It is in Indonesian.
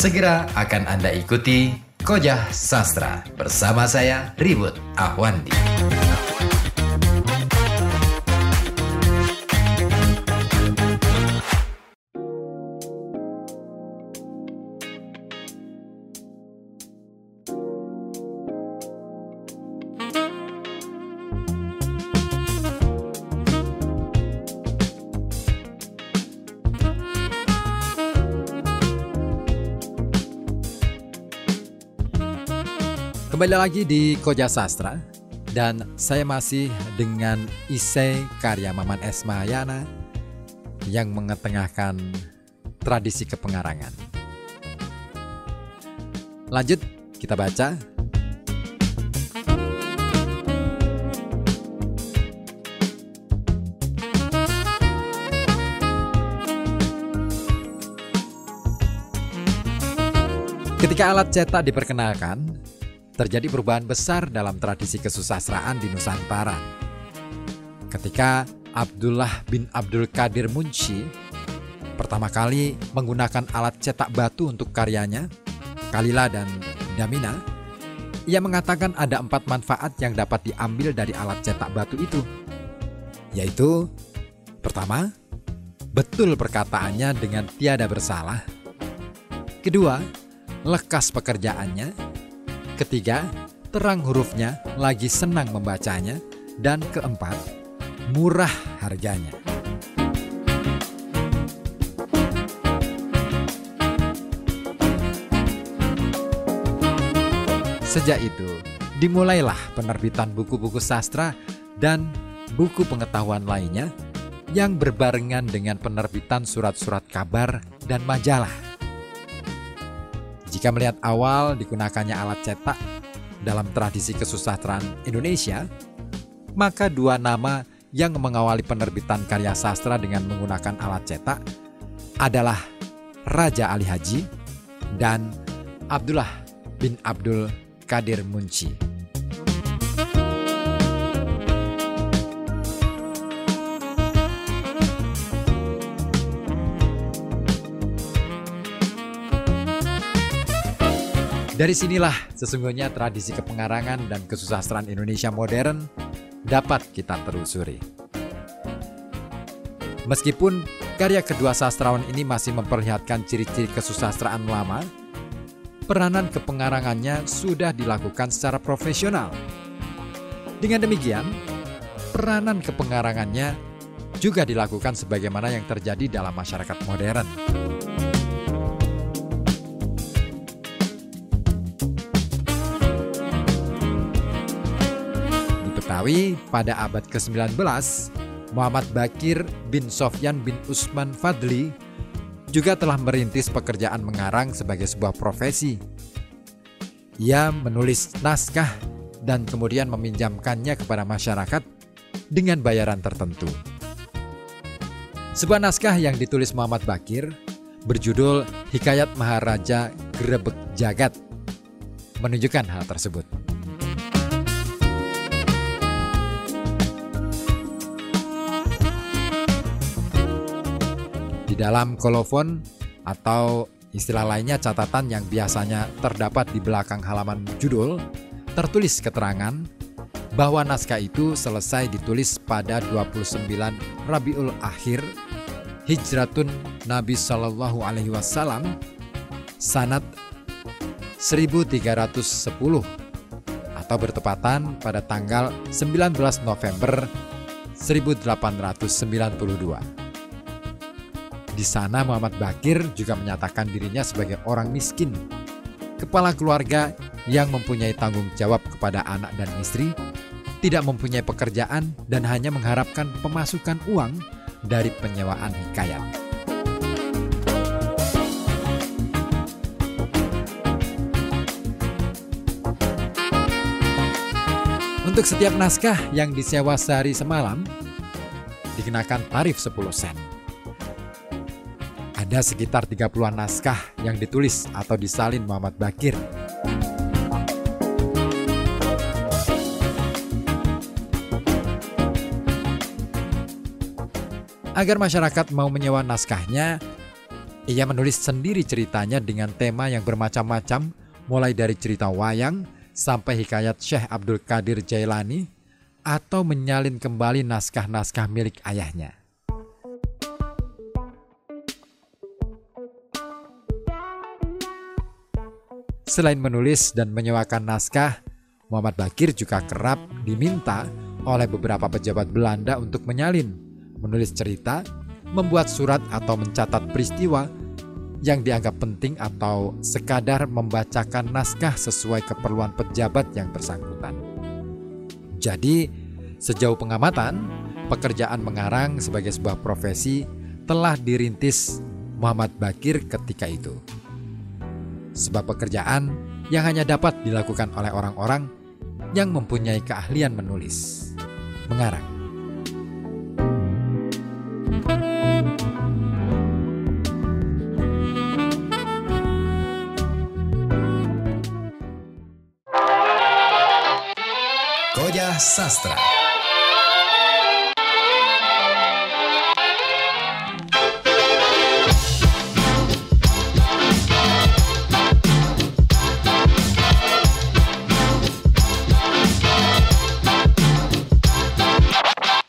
Segera akan Anda ikuti Kojah Sastra bersama saya Ribut Ahwandi. Kembali lagi di Koja Sastra dan saya masih dengan isai karya Maman Esmayana yang mengetengahkan tradisi kepengarangan. Lanjut kita baca. Ketika alat cetak diperkenalkan, terjadi perubahan besar dalam tradisi kesusastraan di Nusantara. Ketika Abdullah bin Abdul Qadir Munshi pertama kali menggunakan alat cetak batu untuk karyanya, Kalila dan Damina, ia mengatakan ada empat manfaat yang dapat diambil dari alat cetak batu itu, yaitu pertama, betul perkataannya dengan tiada bersalah. Kedua, lekas pekerjaannya Ketiga, terang hurufnya, lagi senang membacanya. Dan keempat, murah harganya. Sejak itu, dimulailah penerbitan buku-buku sastra dan buku pengetahuan lainnya yang berbarengan dengan penerbitan surat-surat kabar dan majalah. Jika melihat awal digunakannya alat cetak dalam tradisi kesusastraan Indonesia, maka dua nama yang mengawali penerbitan karya sastra dengan menggunakan alat cetak adalah Raja Ali Haji dan Abdullah bin Abdul Kadir Munci. Dari sinilah sesungguhnya tradisi kepengarangan dan kesusastraan Indonesia modern dapat kita telusuri. Meskipun karya kedua sastrawan ini masih memperlihatkan ciri-ciri kesusastraan lama, peranan kepengarangannya sudah dilakukan secara profesional. Dengan demikian, peranan kepengarangannya juga dilakukan sebagaimana yang terjadi dalam masyarakat modern. Pada abad ke-19, Muhammad Bakir bin Sofyan bin Usman Fadli juga telah merintis pekerjaan mengarang sebagai sebuah profesi. Ia menulis naskah dan kemudian meminjamkannya kepada masyarakat dengan bayaran tertentu. Sebuah naskah yang ditulis Muhammad Bakir berjudul Hikayat Maharaja Grebek Jagat menunjukkan hal tersebut. Dalam kolofon atau istilah lainnya catatan yang biasanya terdapat di belakang halaman judul, tertulis keterangan bahwa naskah itu selesai ditulis pada 29 Rabiul Akhir Hijratun Nabi Shallallahu Alaihi Wasallam sanat 1310 atau bertepatan pada tanggal 19 November 1892. Di sana Muhammad Bakir juga menyatakan dirinya sebagai orang miskin, kepala keluarga yang mempunyai tanggung jawab kepada anak dan istri, tidak mempunyai pekerjaan dan hanya mengharapkan pemasukan uang dari penyewaan hikayat. Untuk setiap naskah yang disewa sehari semalam, dikenakan tarif 10 sen. Ada sekitar 30-an naskah yang ditulis atau disalin Muhammad Bakir. Agar masyarakat mau menyewa naskahnya, Ia menulis sendiri ceritanya dengan tema yang bermacam-macam, mulai dari cerita wayang sampai hikayat Syekh Abdul Qadir Jailani atau menyalin kembali naskah-naskah milik ayahnya. Selain menulis dan menyewakan naskah, Muhammad Bakir juga kerap diminta oleh beberapa pejabat Belanda untuk menyalin, menulis cerita, membuat surat atau mencatat peristiwa yang dianggap penting atau sekadar membacakan naskah sesuai keperluan pejabat yang bersangkutan. Jadi, sejauh pengamatan, pekerjaan mengarang sebagai sebuah profesi telah dirintis Muhammad Bakir ketika itu sebuah pekerjaan yang hanya dapat dilakukan oleh orang-orang yang mempunyai keahlian menulis, mengarang. Koja Sastra.